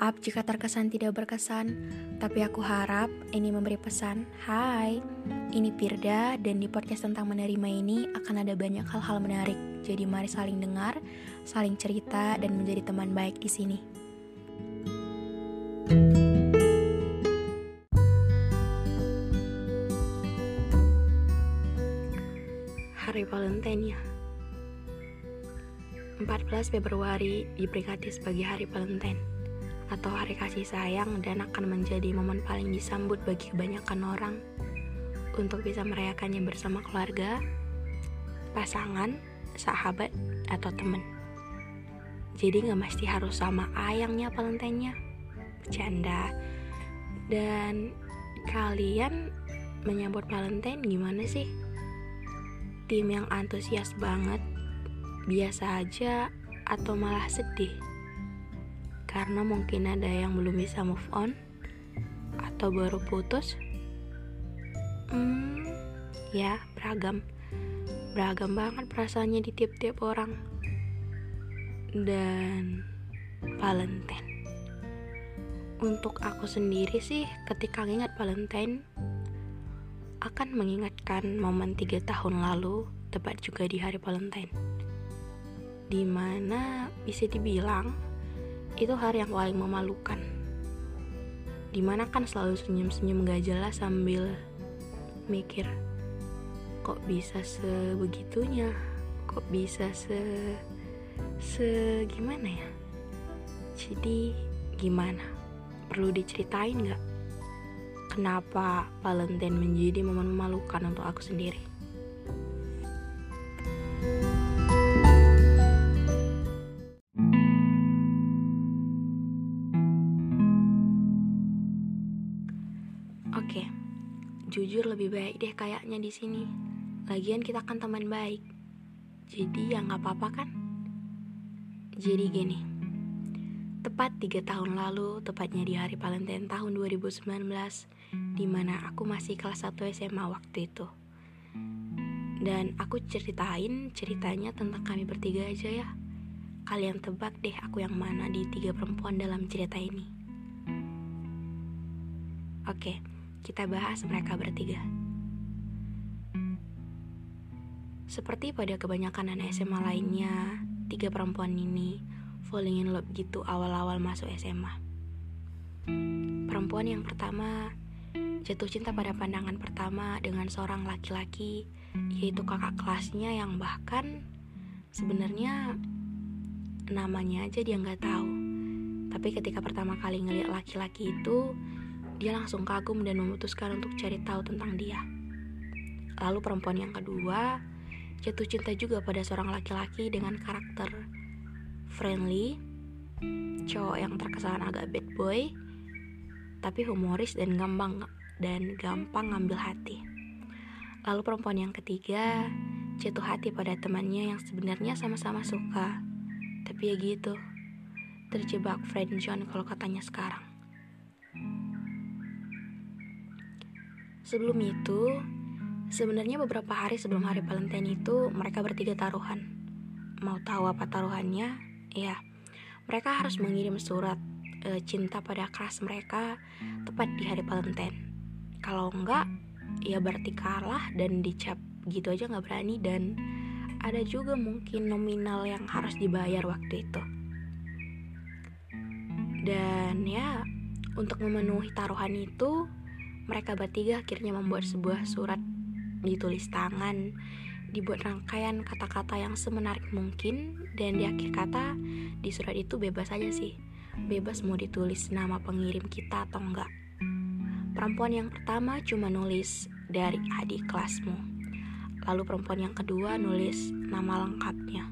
Maaf jika terkesan tidak berkesan, tapi aku harap ini memberi pesan. Hai, ini Pirda dan di podcast tentang menerima ini akan ada banyak hal-hal menarik. Jadi mari saling dengar, saling cerita dan menjadi teman baik di sini. Hari Valentine ya. 14 Februari diperingati sebagai Hari Valentine atau hari kasih sayang dan akan menjadi momen paling disambut bagi kebanyakan orang untuk bisa merayakannya bersama keluarga, pasangan, sahabat, atau teman. Jadi nggak mesti harus sama ayangnya Valentine-nya. Bercanda. Dan kalian menyambut Valentine gimana sih? Tim yang antusias banget, biasa aja, atau malah sedih? Karena mungkin ada yang belum bisa move on atau baru putus. Hmm, ya beragam, beragam banget perasaannya di tiap-tiap orang. Dan Valentine. Untuk aku sendiri sih, ketika ingat Valentine, akan mengingatkan momen tiga tahun lalu, tepat juga di hari Valentine. Di mana bisa dibilang itu hari yang paling memalukan. Di mana kan selalu senyum-senyum gak jelas sambil mikir, kok bisa sebegitunya, kok bisa se se gimana ya? Jadi gimana? Perlu diceritain gak? Kenapa Valentine menjadi momen memalukan untuk aku sendiri? Jujur lebih baik deh kayaknya di sini. Lagian kita kan teman baik, jadi ya nggak apa-apa kan? Jadi gini, tepat tiga tahun lalu, tepatnya di hari Valentine tahun 2019, di mana aku masih kelas 1 SMA waktu itu. Dan aku ceritain ceritanya tentang kami bertiga aja ya. Kalian tebak deh aku yang mana di tiga perempuan dalam cerita ini. Oke, kita bahas mereka bertiga. Seperti pada kebanyakan anak SMA lainnya, tiga perempuan ini falling in love gitu awal-awal masuk SMA. Perempuan yang pertama jatuh cinta pada pandangan pertama dengan seorang laki-laki, yaitu kakak kelasnya yang bahkan sebenarnya namanya aja dia nggak tahu. Tapi ketika pertama kali ngeliat laki-laki itu, dia langsung kagum dan memutuskan untuk cari tahu tentang dia. Lalu perempuan yang kedua jatuh cinta juga pada seorang laki-laki dengan karakter friendly, cowok yang terkesan agak bad boy, tapi humoris dan gampang dan gampang ngambil hati. Lalu perempuan yang ketiga jatuh hati pada temannya yang sebenarnya sama-sama suka, tapi ya gitu, terjebak friendzone kalau katanya sekarang. Sebelum itu, sebenarnya beberapa hari sebelum hari Valentine itu mereka bertiga taruhan. Mau tahu apa taruhannya? Ya, mereka harus mengirim surat e, cinta pada kelas mereka tepat di hari Valentine. Kalau enggak, ya berarti kalah dan dicap gitu aja nggak berani dan ada juga mungkin nominal yang harus dibayar waktu itu. Dan ya, untuk memenuhi taruhan itu, mereka bertiga akhirnya membuat sebuah surat ditulis tangan, dibuat rangkaian kata-kata yang semenarik mungkin dan di akhir kata di surat itu bebas aja sih. Bebas mau ditulis nama pengirim kita atau enggak. Perempuan yang pertama cuma nulis dari adik kelasmu. lalu perempuan yang kedua nulis nama lengkapnya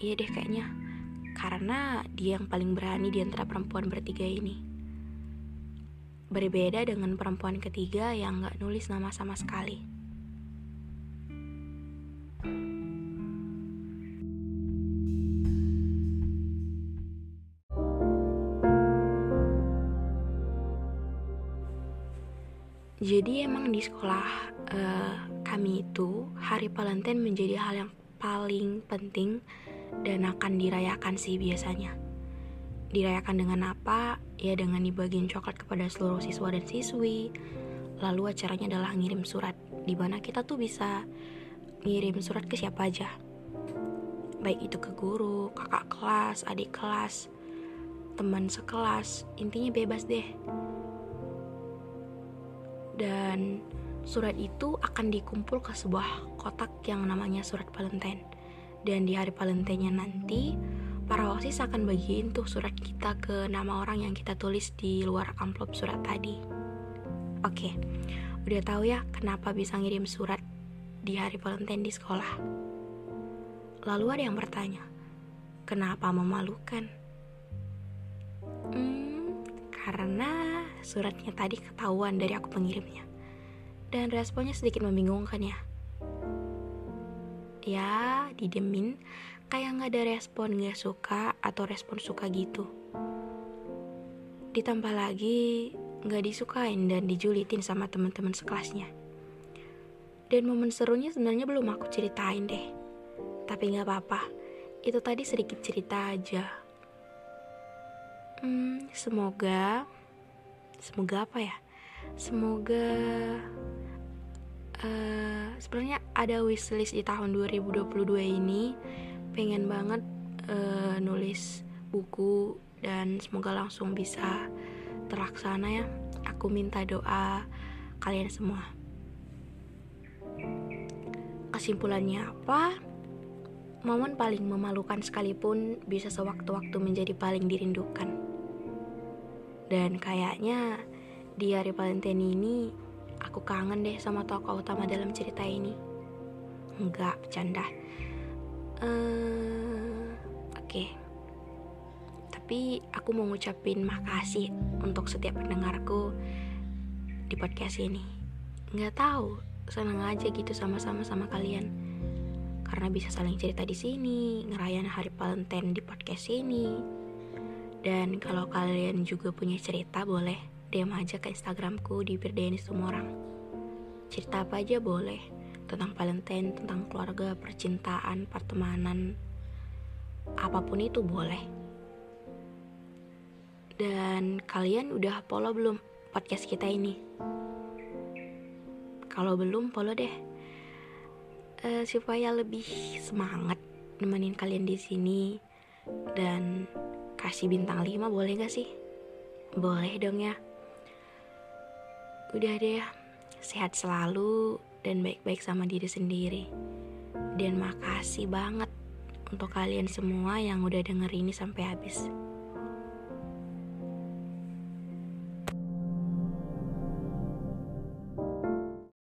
iya deh kayaknya karena dia yang paling berani di antara perempuan bertiga ini berbeda dengan perempuan ketiga yang gak nulis nama sama sekali Jadi emang di sekolah uh, kami itu hari Valentine menjadi hal yang paling penting dan akan dirayakan sih biasanya. Dirayakan dengan apa? Ya dengan dibagiin coklat kepada seluruh siswa dan siswi. Lalu acaranya adalah ngirim surat, di mana kita tuh bisa ngirim surat ke siapa aja. Baik itu ke guru, kakak kelas, adik kelas, teman sekelas, intinya bebas deh dan surat itu akan dikumpul ke sebuah kotak yang namanya surat Valentine. Dan di hari Valentine-nya nanti, para OSIS akan bagiin tuh surat kita ke nama orang yang kita tulis di luar amplop surat tadi. Oke, udah tahu ya kenapa bisa ngirim surat di hari Valentine di sekolah. Lalu ada yang bertanya, kenapa memalukan? Hmm, karena suratnya tadi ketahuan dari aku pengirimnya. Dan responnya sedikit membingungkan ya. Ya, didemin, kayak nggak ada respon nggak suka atau respon suka gitu. Ditambah lagi, nggak disukain dan dijulitin sama teman-teman sekelasnya. Dan momen serunya sebenarnya belum aku ceritain deh. Tapi nggak apa-apa, itu tadi sedikit cerita aja. Hmm, semoga semoga apa ya semoga uh, sebenarnya ada wishlist di tahun 2022 ini. Pengen banget uh, nulis buku dan semoga langsung bisa terlaksana ya. Aku minta doa kalian semua. Kesimpulannya apa? Momen paling memalukan sekalipun bisa sewaktu-waktu menjadi paling dirindukan. Dan kayaknya di hari Valentine ini aku kangen deh sama tokoh utama dalam cerita ini. Enggak, bercanda. Uh, Oke. Okay. Tapi aku mau ngucapin makasih untuk setiap pendengarku di podcast ini. Nggak tahu, senang aja gitu sama-sama sama kalian. Karena bisa saling cerita di sini, ngerayain hari Valentine di podcast ini dan kalau kalian juga punya cerita boleh DM aja ke Instagramku di Birdeni orang. Cerita apa aja boleh tentang Valentine, tentang keluarga, percintaan, pertemanan, apa pun itu boleh. Dan kalian udah follow belum podcast kita ini? Kalau belum follow deh, uh, supaya lebih semangat nemenin kalian di sini dan kasih bintang 5 boleh gak sih? Boleh dong ya. Udah deh sehat selalu dan baik-baik sama diri sendiri. Dan makasih banget untuk kalian semua yang udah denger ini sampai habis.